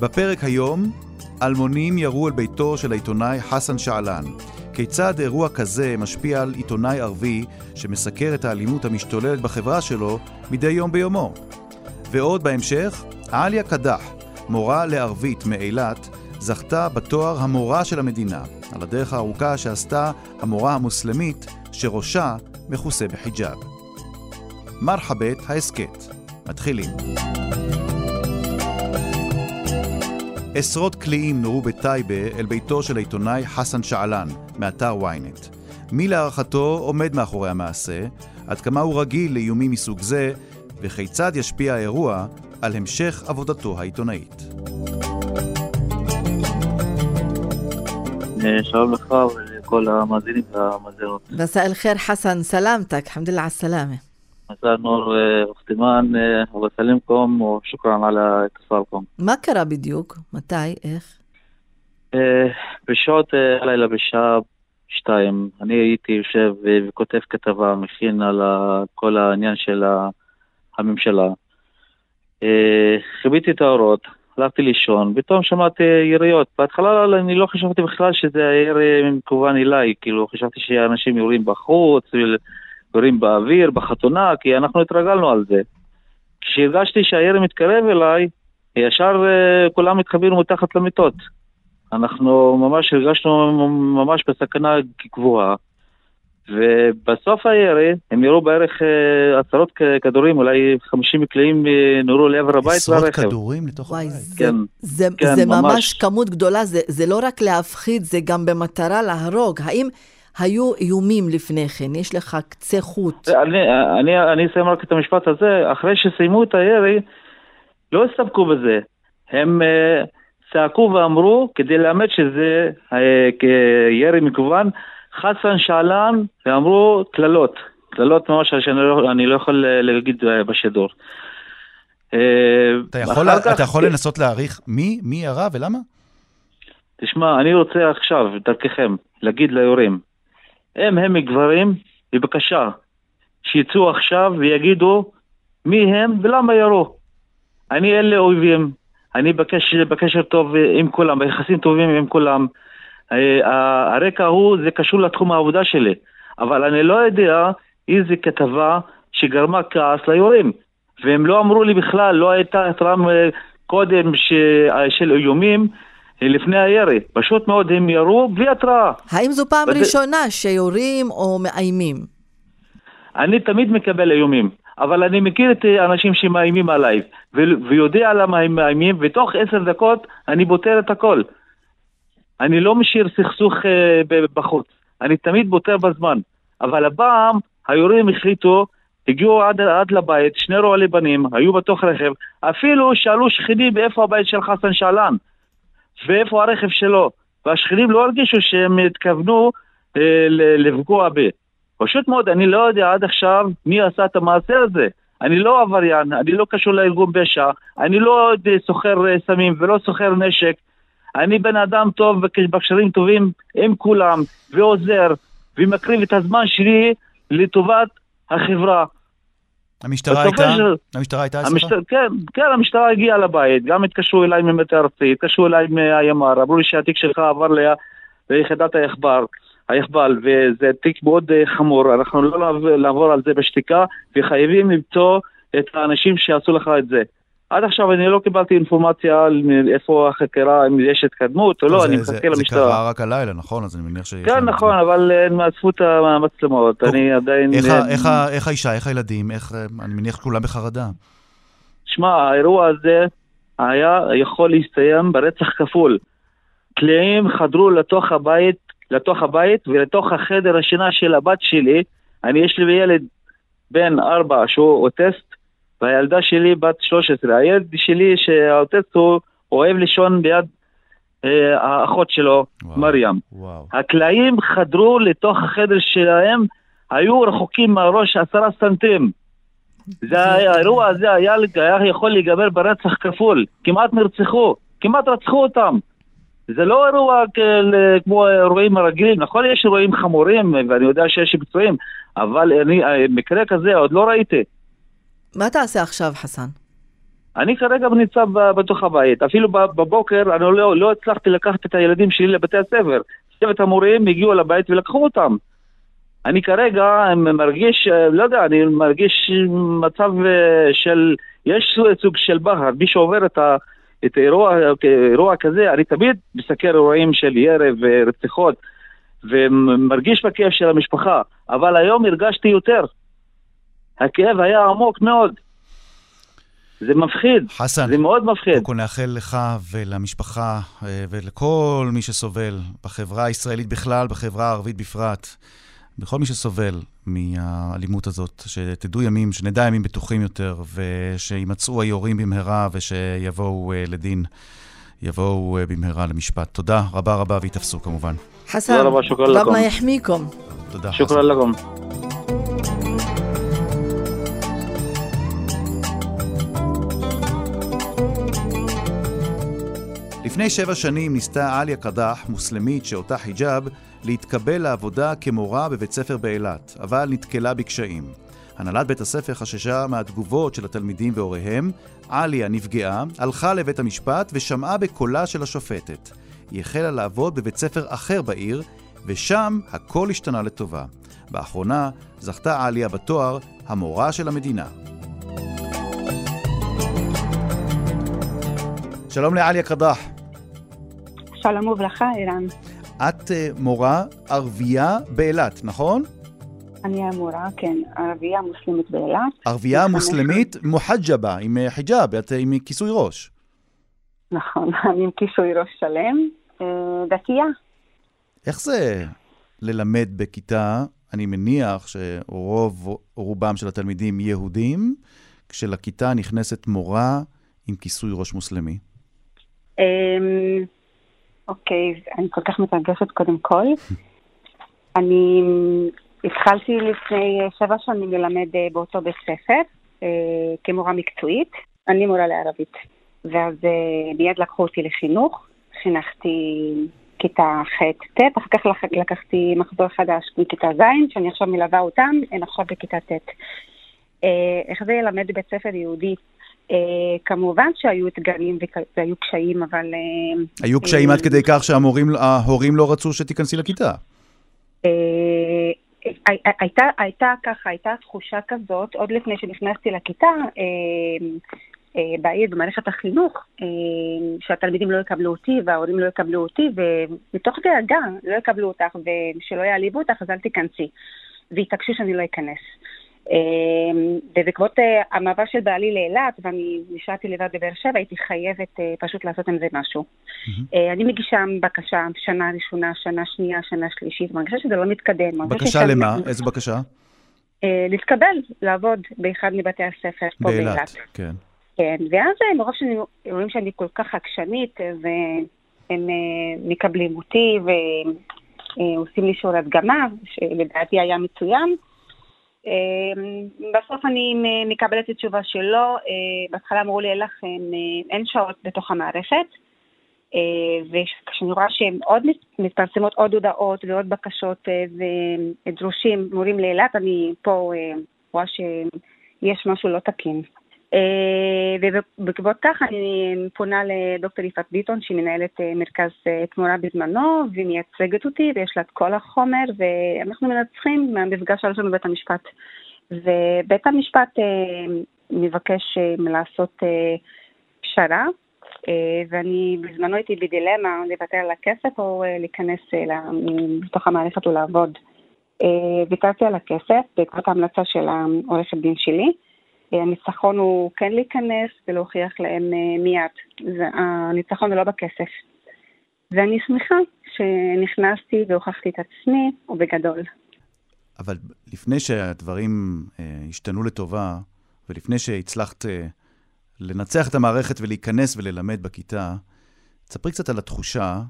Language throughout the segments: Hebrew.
בפרק היום, אלמונים ירו על ביתו של העיתונאי חסן שעלן. כיצד אירוע כזה משפיע על עיתונאי ערבי שמסקר את האלימות המשתוללת בחברה שלו מדי יום ביומו? ועוד בהמשך, עליה קדח, מורה לערבית מאילת, זכתה בתואר המורה של המדינה, על הדרך הארוכה שעשתה המורה המוסלמית שראשה מכוסה בחיג'אב. מרחבת ההסכת. מתחילים. עשרות קליעים נורו בטייבה אל ביתו של העיתונאי חסן שעלן, מאתר ynet. מי להערכתו עומד מאחורי המעשה, עד כמה הוא רגיל לאיומים מסוג זה, וכיצד ישפיע האירוע על המשך עבודתו העיתונאית. אה, שלום לך ולכל המאזינים והמאזינות. מסא אל-חיר חסן, סלמתק, חמד אללה סלאמה. مساء النور أخت إيمان الله يسلمكم وشكرا على اتصالكم. מה קרה בדיוק? מתי? איך? בשעות הלילה בשעה שתיים, אני הייתי יושב וכותב כתבה, מכין על כל העניין של הממשלה. חיביתי את האורות, הלכתי לישון, פתאום שמעתי יריות. בהתחלה אני לא חשבתי בכלל שזה ירי מכוון אליי, כאילו חשבתי שאנשים יורים בחוץ, יורים באוויר, בחתונה, כי אנחנו התרגלנו על זה. כשהרגשתי שהירי מתקרב אליי, ישר כולם מתחבאים מתחת למיטות. אנחנו ממש הרגשנו ממש בסכנה גבוהה. ובסוף הירי הם ירו בערך uh, עשרות כדורים, אולי 50 קליעים נורו לעבר הבית והרכב. עשרות כדורים לתוך וואי, הבית? זה, כן, זה, כן, זה ממש, ממש. כמות גדולה, זה, זה לא רק להפחיד, זה גם במטרה להרוג. האם היו איומים לפני כן? יש לך קצה חוט. אני, אני, אני אסיים רק את המשפט הזה, אחרי שסיימו את הירי, לא הסתפקו בזה. הם uh, צעקו ואמרו, כדי לאמת שזה uh, כירי מכוון, חסן שעלן, ואמרו קללות. קללות ממש שאני לא, אני לא יכול להגיד בשידור. אה, אתה יכול, כך- אתה יכול לנסות להעריך מי, מי ירה ולמה? תשמע, אני רוצה עכשיו, דרככם, להגיד ליורים, הם הם גברים, בבקשה, שיצאו עכשיו ויגידו מי הם ולמה ירו. אני אלה אויבים, אני בקשר, בקשר טוב עם כולם, ביחסים טובים עם כולם. אה, הרקע הוא, זה קשור לתחום העבודה שלי, אבל אני לא יודע איזה כתבה שגרמה כעס ליורים. והם לא אמרו לי בכלל, לא הייתה התראה אה, קודם ש... אה, של איומים לפני הירי. פשוט מאוד הם ירו בלי התראה. האם זו פעם וזה- ראשונה שיורים או מאיימים? אני תמיד מקבל איומים, אבל אני מכיר את האנשים שמאיימים עליי, ו- ויודע למה הם מאיימים, ותוך עשר דקות אני פותר את הכל. אני לא משאיר סכסוך אה, בחוץ, אני תמיד פותר בזמן. אבל הפעם היורים החליטו, הגיעו עד, עד לבית, שני רועלי בנים, היו בתוך רכב, אפילו שאלו שכנים איפה הבית של חסן שעלן, ואיפה הרכב שלו, והשכנים לא הרגישו שהם התכוונו אה, לפגוע בי. פשוט מאוד, אני לא יודע עד עכשיו מי עשה את המעשה הזה. אני לא עבריין, אני לא קשור לארגון פשע, אני לא עוד, אה, סוחר אה, סמים ולא סוחר נשק. אני בן אדם טוב בקשרים טובים עם כולם, ועוזר, ומקריב את הזמן שלי לטובת החברה. המשטרה הייתה? של- המשטרה הייתה אצלך? כן, כן, המשטרה הגיעה לבית, גם התקשרו אליי ממטה ארצי, התקשרו אליי מהימ"ר, אמרו לי שהתיק שלך עבר ל- ליחידת היחבר, היחבל, וזה תיק מאוד אה, חמור, אנחנו לא נעבור על זה בשתיקה, וחייבים למצוא את האנשים שעשו לך את זה. עד עכשיו אני לא קיבלתי אינפורמציה על איפה החקירה, אם יש התקדמות או לא, זה- אני זה- מחכה זה למשטרה. קרה רק הלילה, נכון? אז אני מניח שיש... כן, נכון. אבל אה, הם אספו את המצלמות, אני עדיין... איך אה, איך האישה, איך הילדים, איך... אה, אני מניח כולם בחרדה. שמע, האירוע הזה היה יכול להסתיים ברצח כפול. קליעים חדרו לתוך הבית, לתוך הבית ולתוך החדר השינה של הבת שלי. אני, יש לי ילד בן ארבע שהוא אוטיסט, והילדה שלי בת 13. הילד שלי שהאוטיסט הוא אוהב לישון ביד אה, האחות שלו, וואו, מרים. וואו. הקלעים חדרו לתוך החדר שלהם, היו רחוקים מהראש עשרה סנטים. זה האירוע הזה היה, היה יכול להיגמר ברצח כפול. כמעט נרצחו, כמעט רצחו אותם. זה לא אירוע כמו אירועים הרגילים, נכון יש אירועים חמורים ואני יודע שיש פצועים, אבל אני, מקרה כזה עוד לא ראיתי. מה תעשה עכשיו, חסן? אני כרגע ניצב בתוך הבית. אפילו בבוקר אני לא, לא הצלחתי לקחת את הילדים שלי לבתי הספר. צוות המורים הגיעו לבית ולקחו אותם. אני כרגע מרגיש, לא יודע, אני מרגיש מצב אה, של, יש סוג של בהר, מי שעובר את, ה, את האירוע, אירוע כזה, אני תמיד מסקר אירועים של ירב ורציחות, ומרגיש בכאב של המשפחה, אבל היום הרגשתי יותר. הכאב היה עמוק מאוד. זה מפחיד, חסן, זה מאוד מפחיד. קודם כל נאחל לך ולמשפחה אה, ולכל מי שסובל בחברה הישראלית בכלל, בחברה הערבית בפרט, בכל מי שסובל מהאלימות הזאת, שתדעו ימים, שנדע ימים בטוחים יותר, ושימצאו היורים במהרה ושיבואו אה, לדין, יבואו אה, במהרה למשפט. תודה רבה רבה והתאפסו כמובן. חסן, רבנה יחמיקום. תודה. שוכרן לכם. לפני שבע שנים ניסתה עליה קדח, מוסלמית שאותה חיג'אב, להתקבל לעבודה כמורה בבית ספר באילת, אבל נתקלה בקשיים. הנהלת בית הספר חששה מהתגובות של התלמידים והוריהם, עליה נפגעה, הלכה לבית המשפט ושמעה בקולה של השופטת. היא החלה לעבוד בבית ספר אחר בעיר, ושם הכל השתנה לטובה. באחרונה זכתה עליה בתואר המורה של המדינה. שלום לעליה קדח. שלום וברכה, אירן. את uh, מורה ערבייה באילת, נכון? אני המורה, כן, ערבייה מוסלמית באילת. ערבייה מוסלמית מוחג'בה, עם אה, חיג'אב, את אה, עם כיסוי ראש. נכון, אני עם כיסוי ראש שלם, דתייה. איך זה ללמד בכיתה, אני מניח שרוב רובם של התלמידים יהודים, כשלכיתה נכנסת מורה עם כיסוי ראש מוסלמי? אוקיי, אני כל כך מתרגשת קודם כל. אני התחלתי לפני שבע שנים ללמד אה, באותו בית ספר אה, כמורה מקצועית. אני מורה לערבית. ואז אה, מיד לקחו אותי לחינוך, חינכתי כיתה ח'-ט', אחר כך לקחתי מחזור חדש מכיתה ז', שאני עכשיו מלווה אותם, הם עכשיו בכיתה ט'. איך זה ללמד בבית ספר יהודי כמובן שהיו אתגרים והיו קשיים, אבל... Uh, היו קשיים uh, עד כדי כך שההורים לא רצו שתיכנסי לכיתה. Uh, הייתה, הייתה ככה, הייתה תחושה כזאת, עוד לפני שנכנסתי לכיתה, uh, uh, בעיר, במערכת החינוך, uh, שהתלמידים לא יקבלו אותי וההורים לא יקבלו אותי, ומתוך דאגה, לא יקבלו אותך ושלא יעליבו אותך, אז אל תיכנסי. והתעקשו שאני לא אכנס. אמ, ובעקבות אה, המעבר של בעלי לאילת, ואני נשארתי לבד בבאר שבע, הייתי חייבת אה, פשוט לעשות עם זה משהו. אה, אני מגישה בקשה שנה ראשונה, שנה שנייה, שנה שלישית, מרגישה שזה לא מתקדם. בקשה למה? איזה בקשה? להתקבל, לעבוד באחד מבתי הספר פה באילת. כן. כן, ואז מרוב שאני רואים שאני כל כך עקשנית, והם מקבלים אותי ועושים לי שיעור הדגמה, שלדעתי היה מצוין. אמ, בסוף אני מקבלת את התשובה שלא, אה, בהתחלה אמרו לי אין לכם, אה, אין שעות בתוך המערכת, אה, וכשאני רואה שהן עוד מתפרסמות עוד הודעות ועוד בקשות ודרושים מורים לאילת, אני פה רואה שיש משהו לא תקין. אה, ובעקבות כך אני פונה לדוקטור יפעת ביטון, שהיא מנהלת אה, מרכז אה, תמורה בזמנו, והיא מייצגת אותי, ויש לה את כל החומר, ואנחנו מנצחים מהמפגש הראשון בבית המשפט. ובית המשפט מבקש לעשות פשרה, ואני בזמנו הייתי בדילמה לוותר על הכסף או להיכנס לתוך המערכת ולעבוד. ויתרתי על הכסף בעקבות ההמלצה של העורכת דין שלי. הניצחון הוא כן להיכנס ולהוכיח להם אה, מיד. הניצחון הוא לא בכסף. ואני שמחה שנכנסתי והוכחתי את עצמי, ובגדול. אבל לפני שהדברים אה, השתנו לטובה, ולפני שהצלחת אה, לנצח את המערכת ולהיכנס וללמד בכיתה, תספרי קצת על התחושה,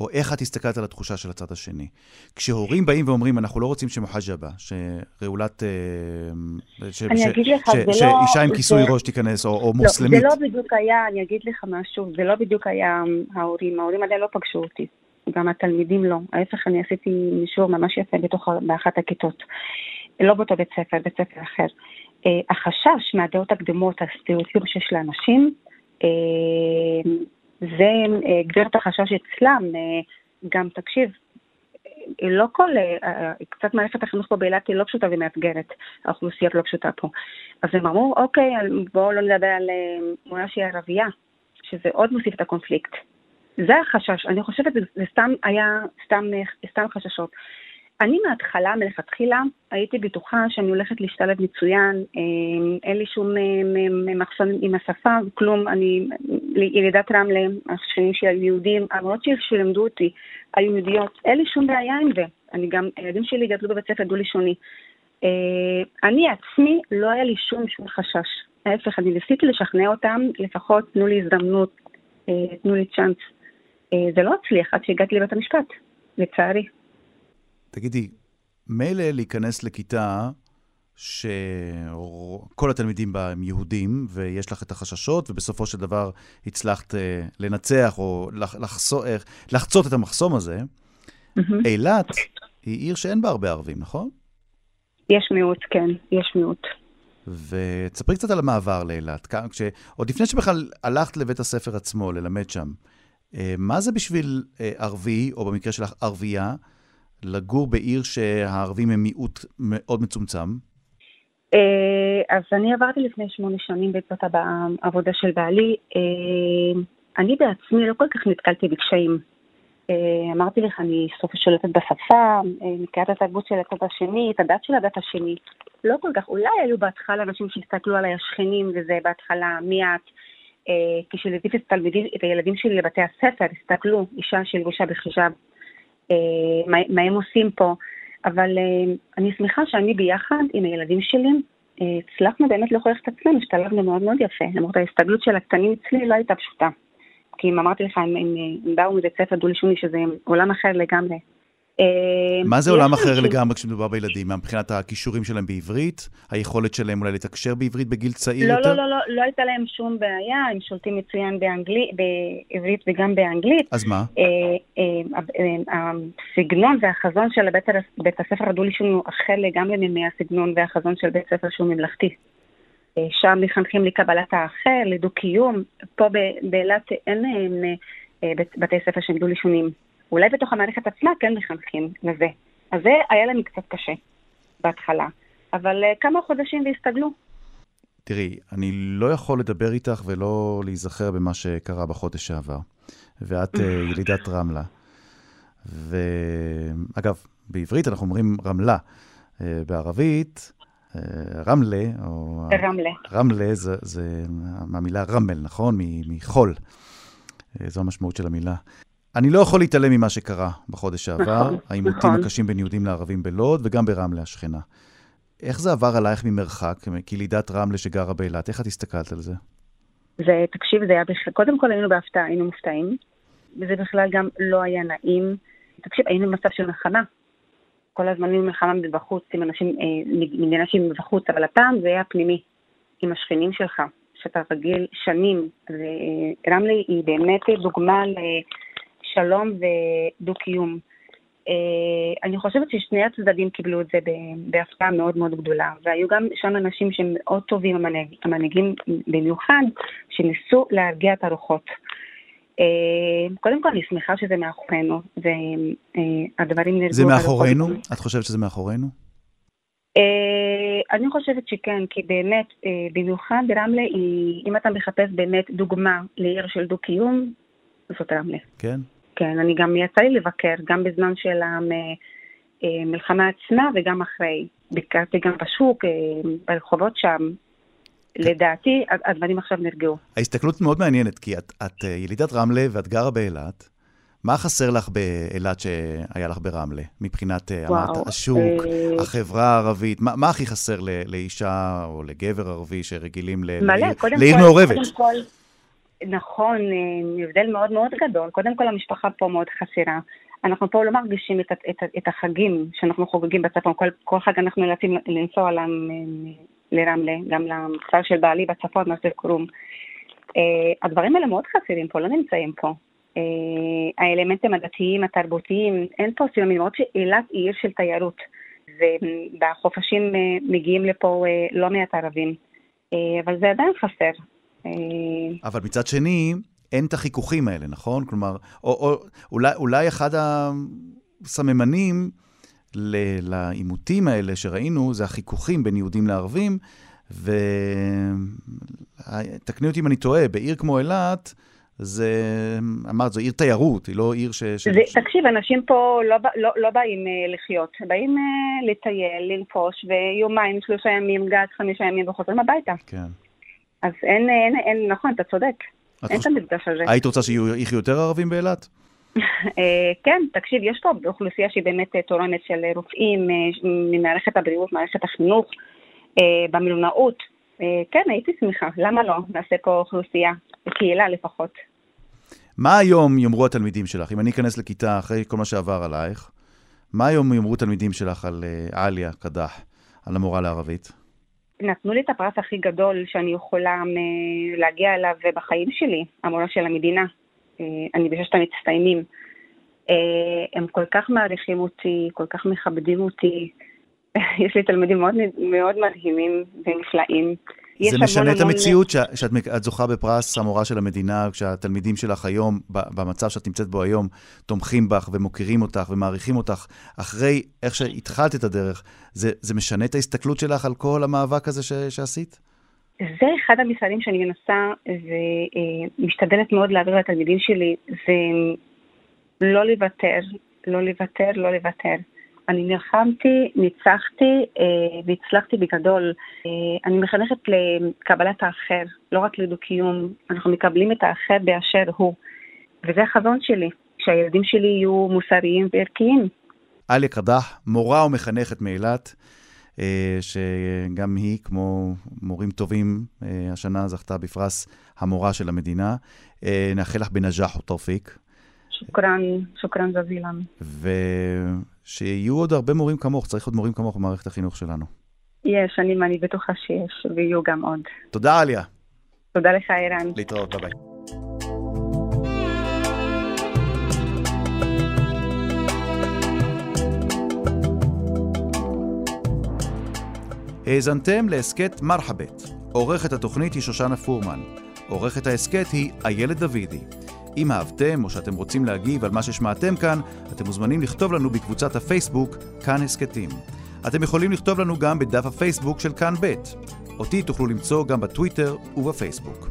או איך את הסתכלת על התחושה של הצד השני. כשהורים באים ואומרים, אנחנו לא רוצים שמוחג'בה, שרעולת... אה, ש, אני ש, אגיד לך, ש, זה ש, לא... שאישה עם כיסוי זה... ראש תיכנס, או, או מוסלמית. לא, זה לא בדיוק היה, אני אגיד לך משהו, זה לא בדיוק היה ההורים. ההורים עדיין לא פגשו אותי. גם התלמידים לא. ההפך, אני עשיתי מישור ממש יפה בתוך, באחת הכיתות. לא באותו בית ספר, בית ספר אחר. Uh, החשש מהדעות הקדומות, הסטריאוטיפים שיש לאנשים, uh, זה uh, גביר את החשש אצלם. Uh, גם, תקשיב, לא כל, קצת מערכת החינוך פה באילת היא לא פשוטה ומאתגרת, האוכלוסייה לא פשוטה פה. אז הם אמרו, אוקיי, בואו לא נדבר על מורה שהיא ערבייה, שזה עוד מוסיף את הקונפליקט. זה החשש, אני חושבת שזה סתם היה, סתם, סתם חששות. אני מההתחלה, מלכתחילה, הייתי בטוחה שאני הולכת להשתלב מצוין, אה, אין לי שום אה, מחסום עם השפה, כלום, אני ילידת רמלה, השכנים שלי יהודים, למרות שלימדו אותי, היו יהודיות, אין לי שום בעיה עם זה. אני גם, הילדים שלי גדלו בבית ספר דו-לשוני. אה, אני עצמי, לא היה לי שום שום חשש. ההפך, אני ניסיתי לשכנע אותם, לפחות תנו לי הזדמנות, תנו לי צ'אנס. זה לא הצליח עד שהגעתי לבית המשפט, לצערי. תגידי, מילא להיכנס לכיתה שכל התלמידים בה הם יהודים, ויש לך את החששות, ובסופו של דבר הצלחת uh, לנצח או לחצות, uh, לחצות את המחסום הזה. אילת היא עיר שאין בה הרבה ערבים, נכון? יש מיעוט, כן, יש מיעוט. ותספרי קצת על המעבר לאילת. כש... עוד לפני שבכלל הלכת לבית הספר עצמו, ללמד שם, uh, מה זה בשביל ערבי, או במקרה שלך ערבייה, לגור בעיר שהערבים הם מיעוט מאוד מצומצם? אה, אז אני עברתי לפני שמונה שנים בעקבות העבודה של בעלי. אה, אני בעצמי לא כל כך נתקלתי בקשיים. אה, אמרתי לך, אני סוף שולטת בשפה, מכירה את התרבות של הצד השני, את הדת של הדת השני. לא כל כך, אולי היו בהתחלה אנשים שהסתכלו עליי השכנים, וזה בהתחלה מיעט. כשליוויתי את הילדים שלי לבתי הספר, הסתכלו, אישה שלבושה בחיג'אב, מה, מה הם עושים פה, אבל אה, אני שמחה שאני ביחד עם הילדים שלי, אה, הצלחנו באמת להוכיח את עצמנו, השתלבנו מאוד מאוד יפה, למרות ההסתגלות של הקטנים אצלי לא הייתה פשוטה. כי אם אמרתי לך, הם, הם, הם באו מבית ספר דו-לשוני, שזה עולם אחר לגמרי. אה, מה זה עולם אחר לגמרי כשמדובר בילדים? מבחינת הכישורים שלהם בעברית? היכולת שלהם אולי לתקשר בעברית בגיל צעיר לא, יותר? לא, לא, לא, לא הייתה להם שום בעיה, הם שולטים מצוין בעברית וגם באנגלית. אז מה? אה, אה, הסגנון והחזון של בית הספר הדו-לשוני הוא אחר לגמרי מהסגנון והחזון של בית ספר שהוא ממלכתי. שם מחנכים לקבלת האחר, לדו-קיום. פה באילת אין בתי ספר שהם דו-לשוניים. אולי בתוך המערכת עצמה כן מחנכים לזה. אז זה היה לנו קצת קשה בהתחלה, אבל כמה חודשים והסתגלו. תראי, אני לא יכול לדבר איתך ולא להיזכר במה שקרה בחודש שעבר. ואת uh, ילידת רמלה. ואגב, בעברית אנחנו אומרים רמלה. Uh, בערבית, uh, רמלה, או... רמלה. רמלה זה, זה מהמילה רמל, נכון? מחול. זו המשמעות של המילה. אני לא יכול להתעלם ממה שקרה בחודש שעבר, נכון, העימותים נכון. הקשים בין יהודים לערבים בלוד וגם ברמלה השכנה. איך זה עבר עלייך ממרחק, כלידת רמלה שגרה באילת? איך את הסתכלת על זה? זה, תקשיב, זה היה בכלל, קודם כל היינו בהפתעה, היינו מופתעים, וזה בכלל גם לא היה נעים. תקשיב, היינו במצב של מלחמה. כל הזמן היינו מלחמה מבחוץ, עם אנשים, אה, מדינה שהיא מבחוץ, אבל הפעם זה היה פנימי, עם השכנים שלך, שאתה רגיל שנים. ורמלה היא באמת דוגמה ל... שלום ודו-קיום. Uh, אני חושבת ששני הצדדים קיבלו את זה בהפתעה מאוד מאוד גדולה, והיו גם שם אנשים שהם מאוד טובים, המנהיג, המנהיגים במיוחד, שניסו להרגיע את הרוחות. Uh, קודם כל, אני שמחה שזה מאחורינו, והדברים uh, נרגעו. זה מאחורינו? את חושבת שזה מאחורינו? אני חושבת שכן, כי באמת, במיוחד ברמלה, אם אתה מחפש באמת דוגמה לעיר של דו-קיום, זאת רמלה. כן? כן, אני גם יצא לי לבקר, גם בזמן של המלחמה עצמה וגם אחרי. ביקרתי גם בשוק, אה, ברחובות שם. לדעתי, הדברים עכשיו נרגעו. ההסתכלות מאוד מעניינת, כי את, את אה, ילידת רמלה ואת גרה באילת. מה חסר לך באילת שהיה לך ברמלה, מבחינת אה, אמרת, השוק, אה... החברה הערבית? מה, מה הכי חסר ל, לאישה או לגבר ערבי שרגילים ל, מלא, לעיר, לעיר מעורבת? קודם כל, נכון, אה, הבדל מאוד מאוד גדול. קודם כל, המשפחה פה מאוד חסרה. אנחנו פה לא מרגישים את, את, את החגים שאנחנו חוגגים בצפון. כל, כל חג אנחנו נאלצים לנסוע ל, לרמלה, גם לכפר של בעלי בצפון, מה זה קרום. Uh, הדברים האלה מאוד חסרים פה, לא נמצאים פה. האלמנטים הדתיים, התרבותיים, אין פה סיום, למרות שאילת היא עיר של תיירות, ובחופשים מגיעים לפה לא מעט ערבים, אבל זה עדיין חסר. Uh, אבל מצד שני, אין את החיכוכים האלה, נכון? כלומר, או, או אולי, אולי אחד הסממנים לעימותים האלה שראינו זה החיכוכים בין יהודים לערבים, ותקני אותי אם אני טועה, בעיר כמו אילת, זה, אמרת, זו עיר תיירות, היא לא עיר ש... ש... זה, תקשיב, אנשים פה לא, לא, לא באים uh, לחיות, באים uh, לטייל, לנפוש, ויומיים, שלושה ימים, גג, חמישה ימים, וחוזרים הביתה. כן. אז אין, אין, אין, נכון, אתה צודק. אין את המפגש הזה. היית רוצה שיחיו יותר ערבים באילת? אה, כן, תקשיב, יש פה אוכלוסייה שהיא באמת תורמת של רופאים ממערכת הבריאות, מערכת החינוך, במלונאות. כן, הייתי שמחה, למה לא? נעשה פה אוכלוסייה, קהילה לפחות. מה היום יאמרו התלמידים שלך? אם אני אכנס לכיתה אחרי כל מה שעבר עלייך, מה היום יאמרו תלמידים שלך על עליה קדח, על המורה לערבית? נתנו לי את הפרס הכי גדול שאני יכולה להגיע אליו בחיים שלי, המורה של המדינה. אה, אני בששת המצטיינים. אה, הם כל כך מעריכים אותי, כל כך מכבדים אותי. יש לי תלמידים מאוד, מאוד מדהימים ונפלאים. זה משנה את המציעות ש, שאת שאת זוכה בפרס המורה של המדינה, כשהתלמידים שלך היום, במצב שאת נמצאת בו היום, תומכים בך ומוקירים אותך ומעריכים אותך, אחרי איך שהתחלת את הדרך, זה, זה משנה את ההסתכלות שלך על כל המאבק הזה ש, שעשית? זה אחד המשרדים שאני מנסה ומשתדלת מאוד להעביר לתלמידים שלי, זה לא לוותר, לא לוותר, לא לוותר. אני נלחמתי, ניצחתי אה, והצלחתי בגדול. אה, אני מחנכת לקבלת האחר, לא רק לדו-קיום. אנחנו מקבלים את האחר באשר הוא. וזה החזון שלי, שהילדים שלי יהיו מוסריים וערכיים. עליה קדח, מורה ומחנכת מאילת, אה, שגם היא, כמו מורים טובים, אה, השנה זכתה בפרס המורה של המדינה. אה, נאחל לך בנג'אח ותאופיק. שוכרן, שוכרן זזילן. ושיהיו עוד הרבה מורים כמוך, צריך עוד מורים כמוך במערכת החינוך שלנו. יש, אני, אני בטוחה שיש, ויהיו גם עוד. תודה, עליה. תודה לך, ערן. להתראות, ביי. האזנתם להסכת מרחבת. עורכת התוכנית היא שושנה פורמן. עורכת ההסכת היא איילת דוידי. אם אהבתם או שאתם רוצים להגיב על מה ששמעתם כאן, אתם מוזמנים לכתוב לנו בקבוצת הפייסבוק כאן הסכתים. אתם יכולים לכתוב לנו גם בדף הפייסבוק של כאן ב'. אותי תוכלו למצוא גם בטוויטר ובפייסבוק.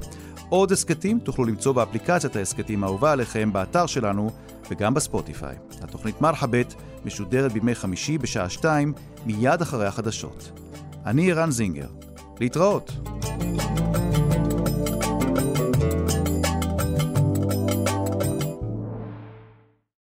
עוד הסכתים תוכלו למצוא באפליקציית ההסכתים האהובה עליכם, באתר שלנו וגם בספוטיפיי. התוכנית מרחבת משודרת בימי חמישי בשעה שתיים, מיד אחרי החדשות. אני ערן זינגר. להתראות. thank you